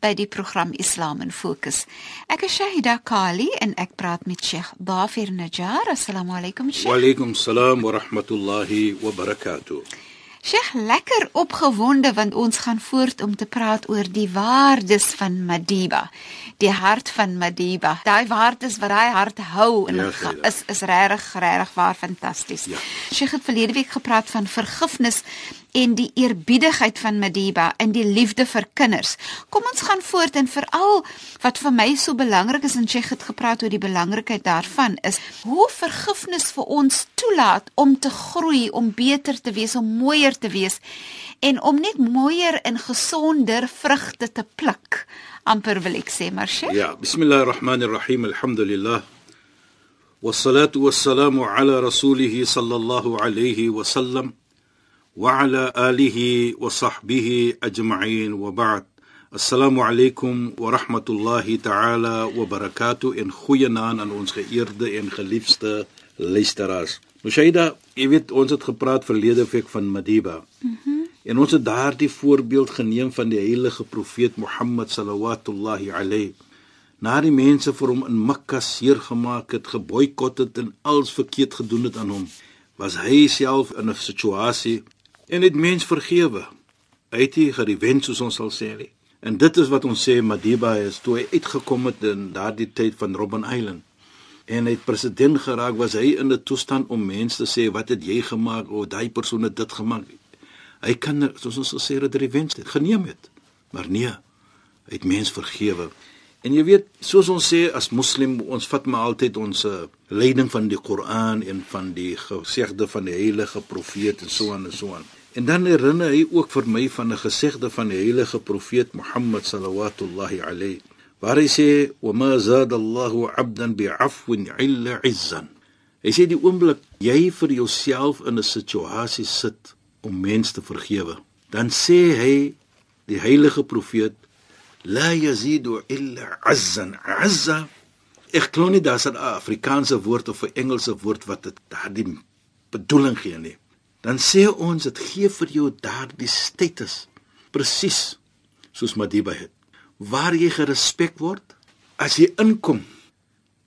by die program Islam in Fokus. Ek is Shahida Kali en ek praat met Sheikh Dafir Najjar. Assalamu alaykum Sheikh. Wa alaykum salaam wa rahmatullahi wa barakatuh. Sheikh, lekker opgewonde want ons gaan voort om te praat oor die waardes van Madiba. Die hart van Madiba. Daai waardes wat hy hart hou en Ja, ga- Shaida. is is regtig regtig waar fantasties. Ja. Sheikh het verlede week gepraat van vergifnis en die eerbiedigheid van Madiba en die liefde vir kinders. Kom ons gaan voort en veral wat vir my so belangrik is en Sheikh het gepraat oor die belangrikheid daarvan is hoe vergifnis vir ons toelaat om te groei, om beter te wees, om mooier te wees en om net mooier en gesonder vrugte te pluk. amper wil ek sê, maar Sheikh. Ja, bismillahir rahmanir rahim. Alhamdulillah. Wassalatu wassalamu ala rasulih sallallahu alayhi wa sallam wa sahbihi ajma'in wa ba'd. Assalamu alaykum wa rahmatullahi ta'ala wa barakatuh en goeienaand aan ons geëerde en geliefde luisteraars. Mushaida, jy weet ons het gepraat verlede week van Madiba. Mhm. Mm en ons het daardie voorbeeld geneem van die heilige profeet Mohammed sallallahu alayhi na die mense vir hom in Mekka seer gemaak het, geboikot het en alles verkeerd gedoen het aan hom, was hy self in 'n situasie en het mens vergewe. Hy het nie gerevens soos ons sal sê nie. En dit is wat ons sê Madiba is toe hy uitgekom het in daardie tyd van Robben Island. En hy het president geraak, was hy in 'n toestand om mense te sê wat het jy gemaak of daai persoon het dit gemaak. Hy kan soos ons gesê het revenge het geneem het. Maar nee, hy het mens vergewe. En jy weet, soos ons sê as moslim, ons vat maar altyd ons uh, leiding van die Koran en van die gesegde van die heilige profeet en so aan en so aan. En dan herinner hy ook vir my van 'n gesegde van die heilige profeet Mohammed sallallahu alayhi waar hy sê wa ma zada Allahu 'abdan bi'afwin illa 'izzan. Hy sê die oomblik jy vir jouself in 'n situasie sit om mens te vergewe, dan sê hy die heilige profeet la yazidu illa 'azzan. 'Azza ek glo nie daar's 'n Afrikaanse woord of 'n Engelse woord wat dit daardie bedoeling gee nie. Dan sê ons dit gee vir jou daardie status presies soos Madiba het waar jy gerespek word. As jy inkom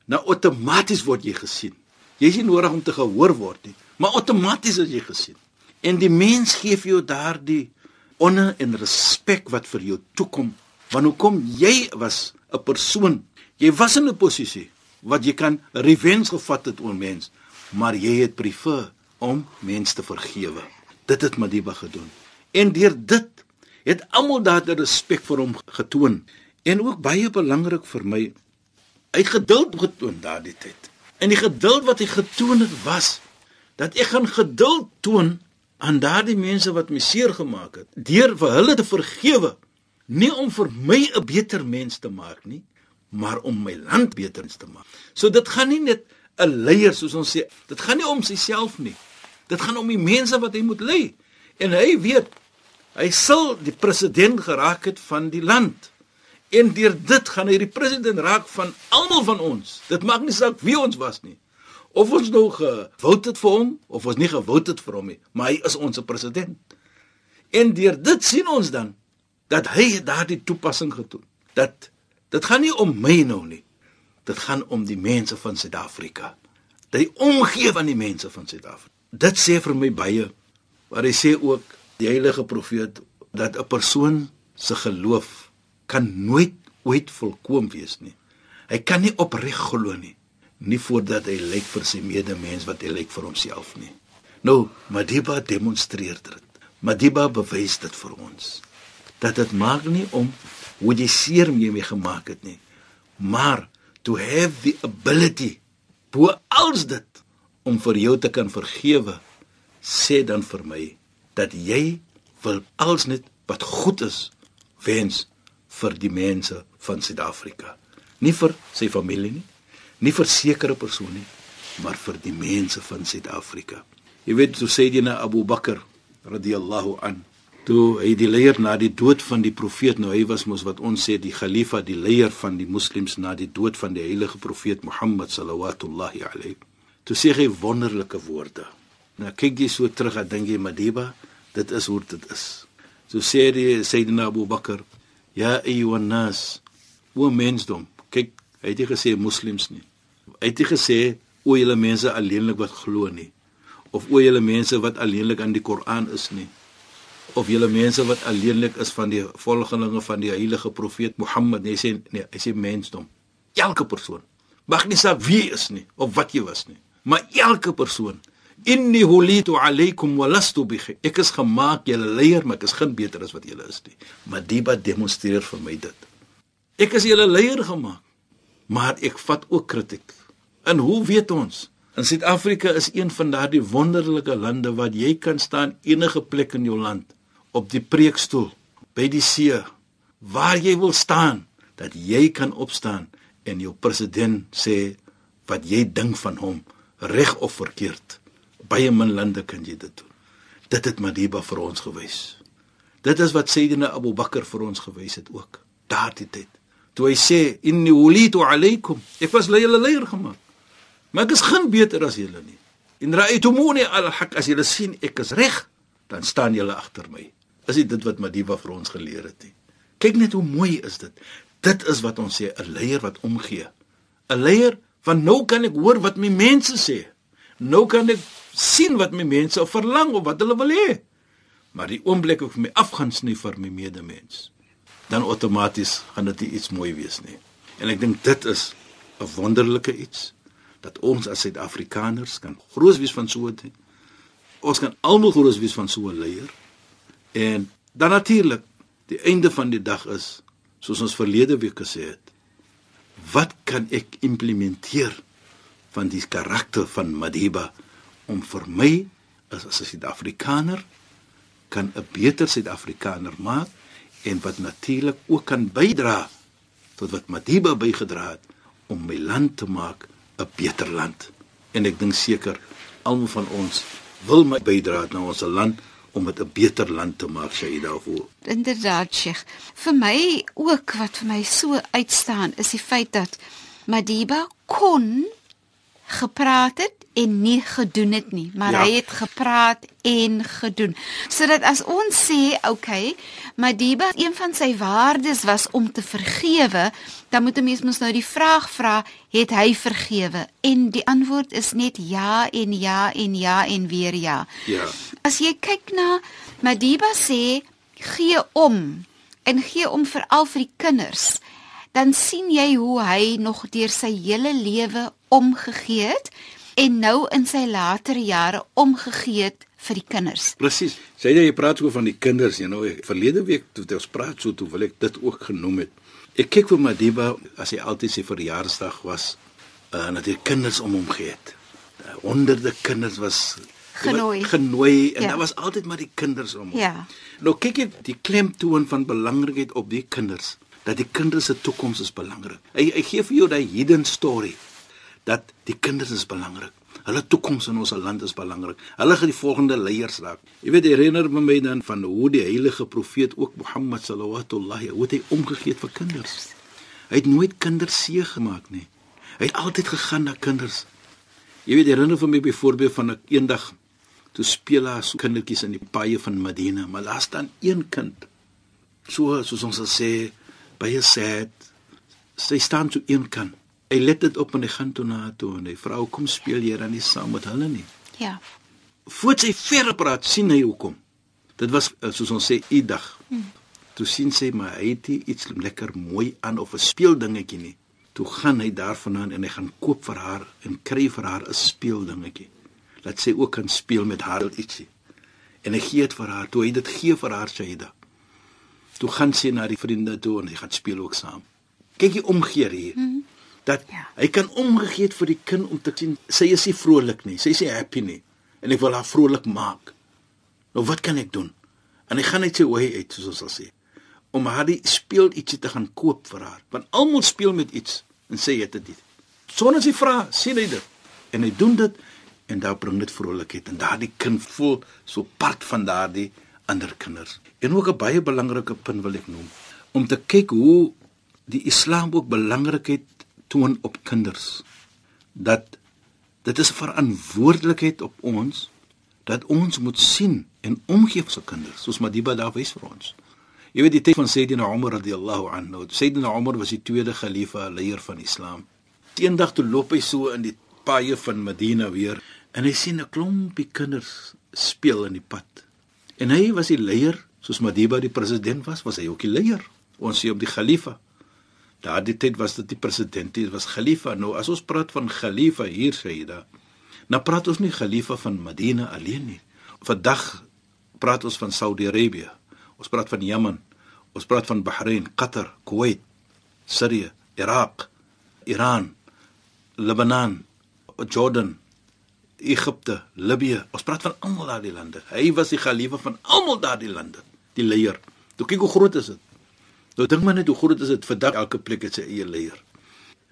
nou outomaties word jy gesien. Jy is nie nodig om te gehoor word nie maar outomaties is jy gesien. En die mens gee vir jou daardie onder en respek wat vir jou toekom. Want hoekom jy was 'n persoon jy was in 'n posisie wat jy kan revenge gevat het oor mens maar jy het prefer om mense te vergewe. Dit het Madiba gedoen. En deur dit het almal daardie respek vir hom getoon en ook baie belangrik vir my het geduld getoon daardie tyd. En die geduld wat hy getoon het was dat ek gaan geduld toon aan daardie mense wat my seer gemaak het. Deur vir hulle te vergewe nie om vir my 'n beter mens te maak nie maar om my land beter te maak. So dit gaan nie net 'n leier soos ons sê dit gaan nie om sigself nie dit gaan om die mense wat hy moet lei en hy weet Hy sal die president geraak het van die land. En deur dit gaan hy die president raak van almal van ons. Dit maak nie saak wie ons was nie. Of ons nou gewout het vir hom of ons nie gewout het vir hom nie, maar hy is ons president. En deur dit sien ons dan dat hy daardie toepassing gedoen. Dat dit gaan nie om my nou nie. Dit gaan om die mense van Suid-Afrika. Dat hy omgee aan die mense van Suid-Afrika. Dit sê vir my baie. Maar hy sê ook die heilige profeet dat 'n persoon se geloof kan nooit ooit volkoom wees nie. Hy kan nie opreg glo nie, nie voordat hy lyk vir sy medemens wat hy lyk vir homself nie. Nou, Madiba demonstreer dit. Madiba bewys dit vir ons. Dat dit maak nie om hoe jy seer mee mee gemaak het nie, maar to have the ability bo als dit om vir jou te kan vergewe, sê dan vir my dat jy wil als net wat goed is wens vir die mense van Suid-Afrika. Nie vir sy familie nie, nie vir sekere persone nie, maar vir die mense van Suid-Afrika. Jy weet, so sê dit na Abu Bakr radhiyallahu an. Toe hy die leier na die dood van die profeet, nou hy was mos wat ons sê die khalifa, die leier van die moslems na die dood van die heilige profeet Mohammed sallallahu alayhi. Toe sê hy wonderlike woorde. Nou kyk jy so terug, ek dink jy Madiba, dit is hoe dit is. So sê die Sayyidina Abu Bakr, ja ayyuhan nas, o mensdom, kyk, hy het nie gesê moslems nie. Hy het nie gesê o julle mense alleenlik wat glo nie. Of o julle mense wat alleenlik aan die Koran is nie. Of julle mense wat alleenlik is van die volgelinge van die heilige profeet Mohammed nee sê nee hy sê mensdom. Elke persoon. Mag nie saak wie is nie of wat jy was nie maar elke persoon inni hulitu alaykum wa lastu bi ek is gemaak julle leier maar ek is geen beter as wat julle is nie. Wat demonstreer vir my dit. Ek is julle leier gemaak maar ek vat ook kritiek. En hoe weet ons? In Suid-Afrika is een van daardie wonderlike lande wat jy kan staan enige plek in jou land op die preekstoel by die see waar jy wil staan dat jy kan opstaan en jou president sê wat jy dink van hom reg of verkeerd baie min lande kan jy dit doen dit het Madiba vir ons gewys dit is wat Sayyidina Abu Bakr vir ons gewys het ook daardie tyd toe hy sê inni ulitu alaykum ek was julle leier gemaak Maar ek is geen beter as julle nie. In ra'aytumuni al-haq as julle sien ek is reg, dan staan julle agter my. Is dit wat Madiba vir ons geleer het nie? Kyk net hoe mooi is dit. Dit is wat ons sê 'n leier wat omgee. 'n Leier van nou kan ek hoor wat my mense sê. Nou kan ek sien wat my mense verlang of wat hulle wil hê. Maar die oomblik ek my afgaan sny vir my medemens, dan outomaties gaan dit iets mooi wees nie. En ek dink dit is 'n wonderlike iets dat ons as Suid-Afrikaners kan groot wees van so 'n ons kan almal groot wees van so 'n leier. En dan natuurlik, die einde van die dag is soos ons verlede week gesê het, wat kan ek implementeer van die karakter van Madiba om vir my as 'n Suid-Afrikaner kan 'n beter Suid-Afrikaner maak en wat natuurlik ook kan bydra tot wat Madiba bygedra het om my land te maak 'n beter land. En ek dink seker almal van ons wil my bydra na ons land om dit 'n beter land te maak, sê jy daarvoor. Inderdaad, Sheikh. Vir my ook wat vir my so uitstaan is die feit dat Madiba kon gepraat het en nie gedoen het nie, maar ja. hy het gepraat en gedoen. Sodat as ons sê, okay, Madiba, een van sy waardes was om te vergewe, dan moet 'n mens mos nou die vraag vra, het hy vergewe? En die antwoord is net ja en ja en ja en weer ja. Ja. As jy kyk na Madiba sê, gee om en gee om veral vir die kinders dan sien jy hoe hy nog deur sy hele lewe omgegee het en nou in sy latere jare omgegee het vir die kinders. Presies. Sê jy jy praat oor van die kinders, jy nou verlede week toe ons praat so toe wil ek dit ook genoem het. Ek kyk vir Madiba as hy altyd sy verjaarsdag was, uh, en dat hy kinders om hom gegee het. Uh, honderde kinders was genooi. Genooi en ja. daar was altyd maar die kinders om hom. Ja. Nou kyk jy die klemtoon van belangrikheid op die kinders dat die kinders se toekoms is belangrik. Hy hy gee vir jou daai hidden story dat die kinders is belangrik. Hulle toekoms in ons land is belangrik. Hulle gaan die volgende leiers raak. Jy weet herinner my dan van hoe die heilige profeet ook Mohammed sallallahu alaihi hy omgegee het vir kinders. Hy het nooit kinders seë gemaak nie. Hy het altyd gegaan na kinders. Jy weet herinner vir my byvoorbeeld van 'n eendag toe speel daar so kindertjies in die paaie van Medina, maar daar staan een kind. So soos ons sê baie sad. Sy staan toe een kant hy let dit op en hy gaan toe na toe en hy vra kom speel jy dan nie saam met hulle nie. Ja. Voordat sy verder praat, sien hy hoekom. Dit was eh, soos ons sê u dag. Hmm. Toe sien sy maar hy het iets lekker mooi aan of 'n speeldingetjie nie. Toe gaan hy daarvandaan en hy gaan koop vir haar en kry vir haar 'n speeldingetjie. Laat sy ook kan speel met haar ietsie. En hy gee dit vir haar. Toe hy dit gee vir haar Shaida. Toe gaan sy na die vriende toe en hy gaan speel ook saam. Kyk jy omgeer hier. Mm -hmm. Dat Ja. hy kan omgegee het vir die kind om te sien sy is nie vrolik nie. Sy is nie happy nie en ek wil haar vrolik maak. Nou wat kan ek doen? En hy gaan net sy way uit soos ons sal sê om haar die speel ietsie te gaan koop vir haar. Want almal speel met iets en sê jy dit. nie. Sonder sy vra, sien hy dit. En hy doen dit en daar bring dit vrolikheid en daardie kind voel so part van daardie ander kinders. En ook 'n baie belangrike punt wil ek noem om te kyk hoe die Islam ook belangrikheid toon op kinders. Dat dit is 'n verantwoordelikheid op ons dat ons moet sien en omgee vir se kinders, soos Madiba daar wys vir ons. Jy weet die tyd van Sayyidina Umar radhiyallahu anhu. Sayyidina Umar was die tweede khalifa, leier van Islam. Eendag toe loop hy so in die paaie van Medina weer en hy sien 'n klompie kinders speel in die pad. En hy was die leier, soos Madiba die president was, was hy ook die leier. Ons sê op die khalifa. Daardie tyd was dit die president, dit was khalifa. Nou as ons praat van khalifa hier Sayyida, nou praat ons nie khalifa van Medina alleen nie. Vandag praat ons van Saudi-Arabië. Ons praat van Jemen. Ons praat van Bahrein, Qatar, Kuwait, Sirië, Irak, Iran, Libanon, Jordan, Egipte, Libië. Ons praat van almal daardie lande. Hy was die khalifa van almal daardie lande, die leier. Toe kyk hoe groot is dit. Nou dink maar net hoe groot is dit vandag elke plek het sy eie leier.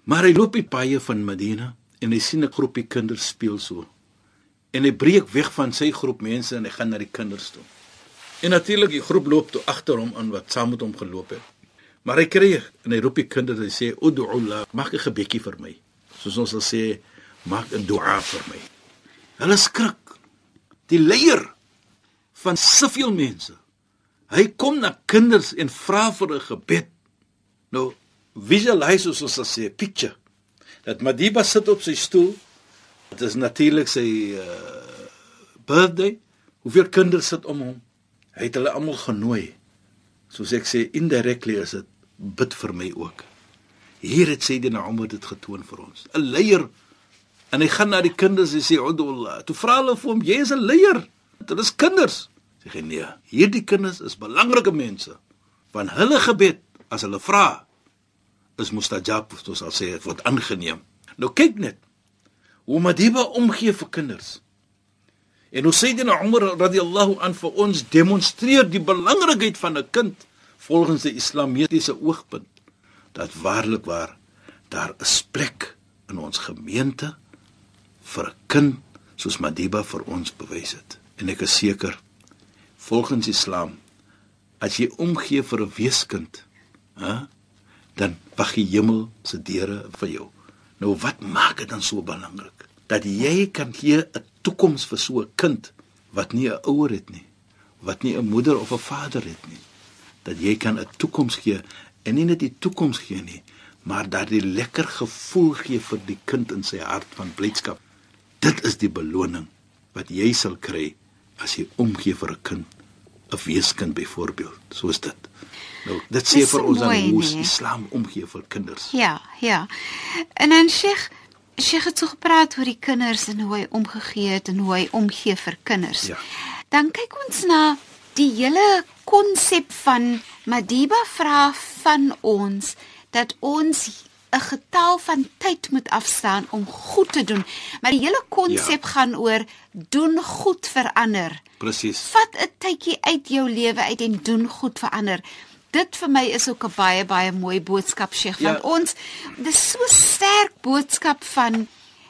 Maar hy loop die paaie van Medina en hy sien 'n groepie kinders speel so. En hy breek weg van sy groep mense en hy gaan na die kinders toe. En natuurlik die groep loop toe agter hom aan wat saam met hom geloop het. Maar hy kry en hy roep die kinders en hy sê ud'u Allah, maak 'n gebedjie vir my. Soos ons sal sê, maak 'n dua vir my. Hulle skrik. Die leier van soveel mense. Hy kom na kinders en vra vir 'n gebed. Nou visualize soos ons sal sê, picture. Dat Madiba sit op sy stoel. Dit is natuurlik sy uh, birthday. Hoeveel kinders sit om hom? Hy het hulle almal genooi. Soos ek sê, indirectly is dit bid vir my ook. Hier het Sayyidina Umar dit getoon vir ons. 'n Leier en hy gaan na die kinders en sê Udullah. Toe vra hulle vir hom, "Jy is 'n leier. Dit is kinders." Sê hy, "Nee, hierdie kinders is belangrike mense. Want hulle gebed as hulle vra is mustajab, soos al sê, word aangeneem." Nou kyk net hoe Madiba omgee vir kinders. En hoe Sayyidina Umar radhiyallahu an vir ons demonstreer die belangrikheid van 'n kind volgens die islamitiese oogpunt dat waarlik waar daar 'n plek in ons gemeente vir 'n kind soos Madiba vir ons bewys het. En ek is seker volgens Islam as jy omgee vir 'n weeskind, hè, dan wag die hemel se deure vir jou. Nou wat maak dit dan so belangrik dat jy kan gee 'n toekoms vir so 'n kind wat nie 'n ouer het nie, wat nie 'n moeder of 'n vader het nie. Dat jy kan 'n toekoms gee en nie net die toekoms gee nie, maar dat die lekker gevoel gee vir die kind in sy hart van blydskap. Dit is die beloning wat jy sal kry as jy omgee vir 'n kind, 'n weeskind byvoorbeeld, soos dit. Nou, dit sê vir ons mooi, hoe nee. Islam omgee vir kinders. Ja, ja. En dan Sheikh, Sheikh het so gepraat oor die kinders en hoe hy omgegee het en hoe hy omgee vir kinders. Ja. Dan kyk ons na die hele konsep van Madiba vra van ons dat ons 'n getal van tyd moet afstaan om goed te doen. Maar die hele konsep ja. gaan oor doen goed vir ander. Presies. Vat 'n tydjie uit jou lewe uit en doen goed vir ander. Dit vir my is ook 'n baie baie mooi boodskap Sheikh Ja. want ons dis so sterk boodskap van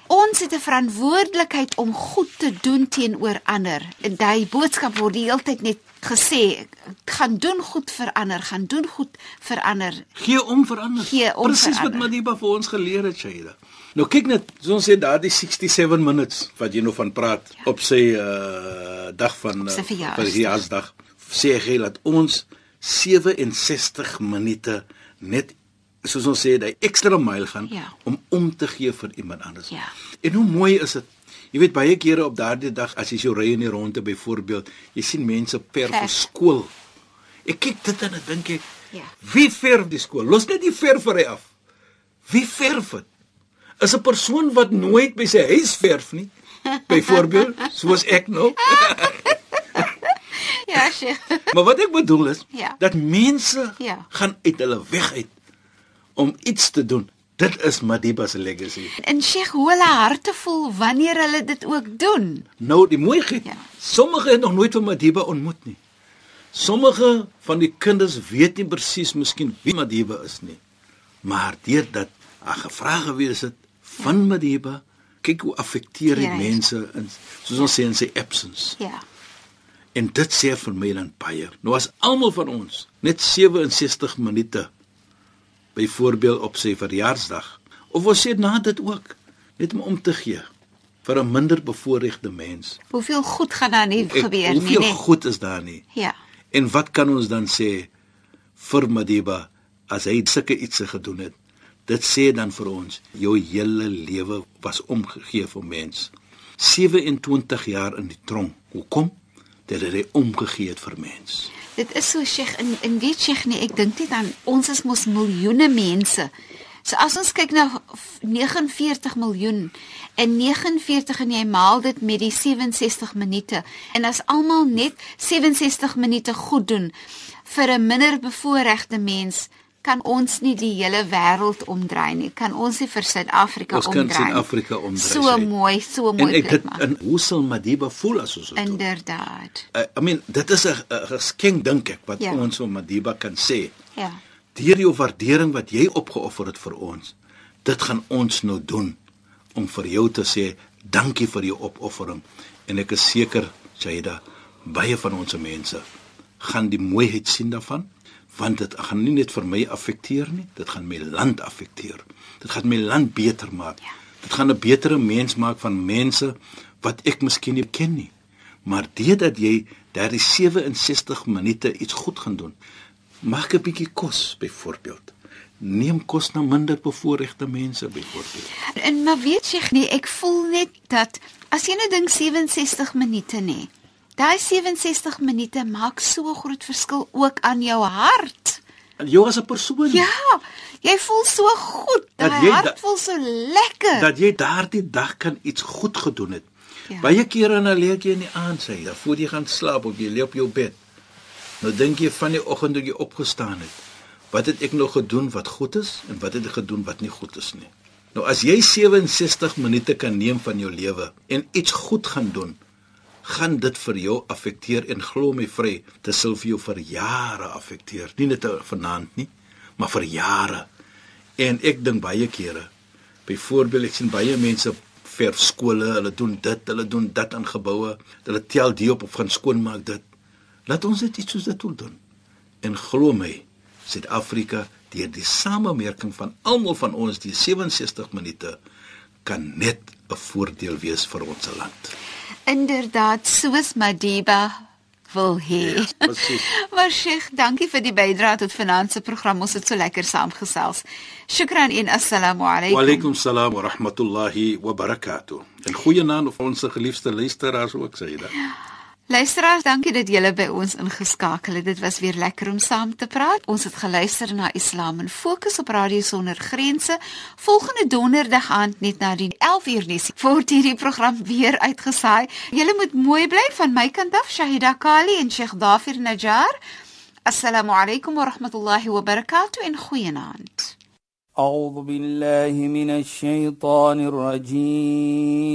ons het 'n verantwoordelikheid om goed te doen teenoor ander. En daai boodskap word die hele tyd net gesê, gaan doen goed vir ander, gaan doen goed vir ander. Gee om vir ander. Gee om Presies vir wat ander. Madiba vir ons geleer het, Shaida. Nou kyk net, soos ons sê daardie 67 minutes wat jy nou van praat ja. op sy uh dag van Op sy uh, van verjaarsdag. Sê hy dat ons 67 minute net soos ons sê, daai ekstra myl gaan Ja. om om te gee vir iemand anders. Ja. En hoe mooi is dit? Jy weet baie kere op daardie dag as jy so ry in die ronde byvoorbeeld, jy sien mense per vir skool. Ek kyk dit en dan dink ek, Ja. wie verf die skool? Los net die verfery af. Wie verf dit? Is 'n persoon wat nooit by sy huis verf nie. Byvoorbeeld, soos ek nou. Ja, Sheikh. Maar wat ek bedoel is Ja. dat mense Ja. gaan uit hulle weg uit om iets te doen. Dit is Madiba se legacy. En Sheikh, hoe hulle harte voel wanneer hulle dit ook doen. Nou die mooiheid. Ja. Sommige het nog nooit van Madiba ontmoet nie. Sommige van die kinders weet nie presies miskien wie Madiba is nie. Maar deurdat haar gevra gewees het van Madiba, kyk hoe affekteer dit Ja. mense in soos ons sê in sy absence. Ja. En dit sê vir my dan baie. Nou as almal van ons net 67 minute byvoorbeeld op sy verjaarsdag of ons sê na dit ook net om om te gee vir 'n minder bevoorregte mens. Hoeveel goed gaan daar nie Ek- gebeur nie, Hoeveel nee. goed is daar nie? Ja. En wat kan ons dan sê vir Madiba as hy sulke ietsie gedoen het? Dit sê dan vir ons, jou hele lewe was omgegee vir mens. 27 jaar in die tronk. Hoekom? Dat hy omgegee het vir mens. Dit is so Sheikh in in weet Sheikh nie, ek dink net aan ons is mos miljoene mense. So as ons kyk na 49 miljoen en 49 en jy maal dit met die 67 minute en as almal net 67 minute goed doen vir 'n minder bevoorregte mens kan ons nie die hele wêreld omdraai nie. Kan ons nie vir Suid-Afrika Ons omdraai. kan nie. Suid-Afrika omdraai. So sê. mooi, so En mooi ek dit plek maar. en hoe sal Madiba voel as ons dit doen? Inderdaad. Uh, I mean, dit is 'n geskenk dink ek wat Ja. ons vir Madiba kan sê. Ja. deur jou waardering wat jy opgeoffer het vir ons. Dit gaan ons nou doen om vir jou te sê dankie vir jou opoffering en ek is seker Shaida baie van ons mense gaan die mooiheid sien daarvan want dit gaan nie net vir my affekteer nie, dit gaan my land affekteer. Dit gaan my land beter maak. Ja. Dit gaan 'n betere mens maak van mense wat ek miskien nie ken nie. Maar deurdat jy daardie 67 minute iets goed gaan doen, maak 'n bietjie kos byvoorbeeld. Neem kos na minder bevoorregte mense byvoorbeeld. En maar weet jy nie, ek voel net dat as jy nou dink 67 minute nê. Daai 67 minute maak so groot verskil ook aan jou hart. En jou as 'n persoon Ja, jy voel so goed. Daai jy hart da- voel so lekker. dat jy daardie dag kan iets goed gedoen het. Ja. Baie kere dan lê ek jy in die aand sê, dan voor jy gaan slaap of jy lê op jou bed. Nou dink jy van die oggend toe jy opgestaan het. Wat het ek nog gedoen wat goed is en wat het ek gedoen wat nie goed is nie? Nou as jy 67 minute kan neem van jou lewe en iets goed gaan doen, gaan dit vir jou affekteer en glo my vry, dit sal vir jou vir jare affekteer. Nie net vanaand nie, maar vir jare. En ek dink baie kere, byvoorbeeld ek sien baie mense verf skole, hulle doen dit, hulle doen dat aan geboue, hulle tel die op of gaan skoonmaak dit. Laat ons dit iets soos dit wil doen. En glo my, Suid-Afrika deur die samewerking van almal van ons die 67 minute kan net 'n voordeel wees vir ons land. Inderdaad, soos Madiba wil hê. Ja, presies. maar Sheikh, dankie vir die bydrae tot finansie program. Ons het so lekker saamgesels. Shukran en assalamu Wa alaykum. alaykum salaam wa rahmatullahi wa barakatuh. En goeie naam of ons geliefde luisteraars ook sê dit. Luisteraars, dankie dat julle by ons ingeskakel het. Dit was weer lekker om saam te praat. Ons het geluister na Islam en Fokus op Radio Sonder Grense. Volgende donderdag aand net na die 11uur nuus word hierdie program weer uitgesaai. Julle moet mooi bly van my kant af, Shahida Kali en Sheikh Dafir Najjar. Assalamu alaykum wa rahmatullahi wa barakatuh en goeienaand. أعوذ بالله من الشيطان الرجيم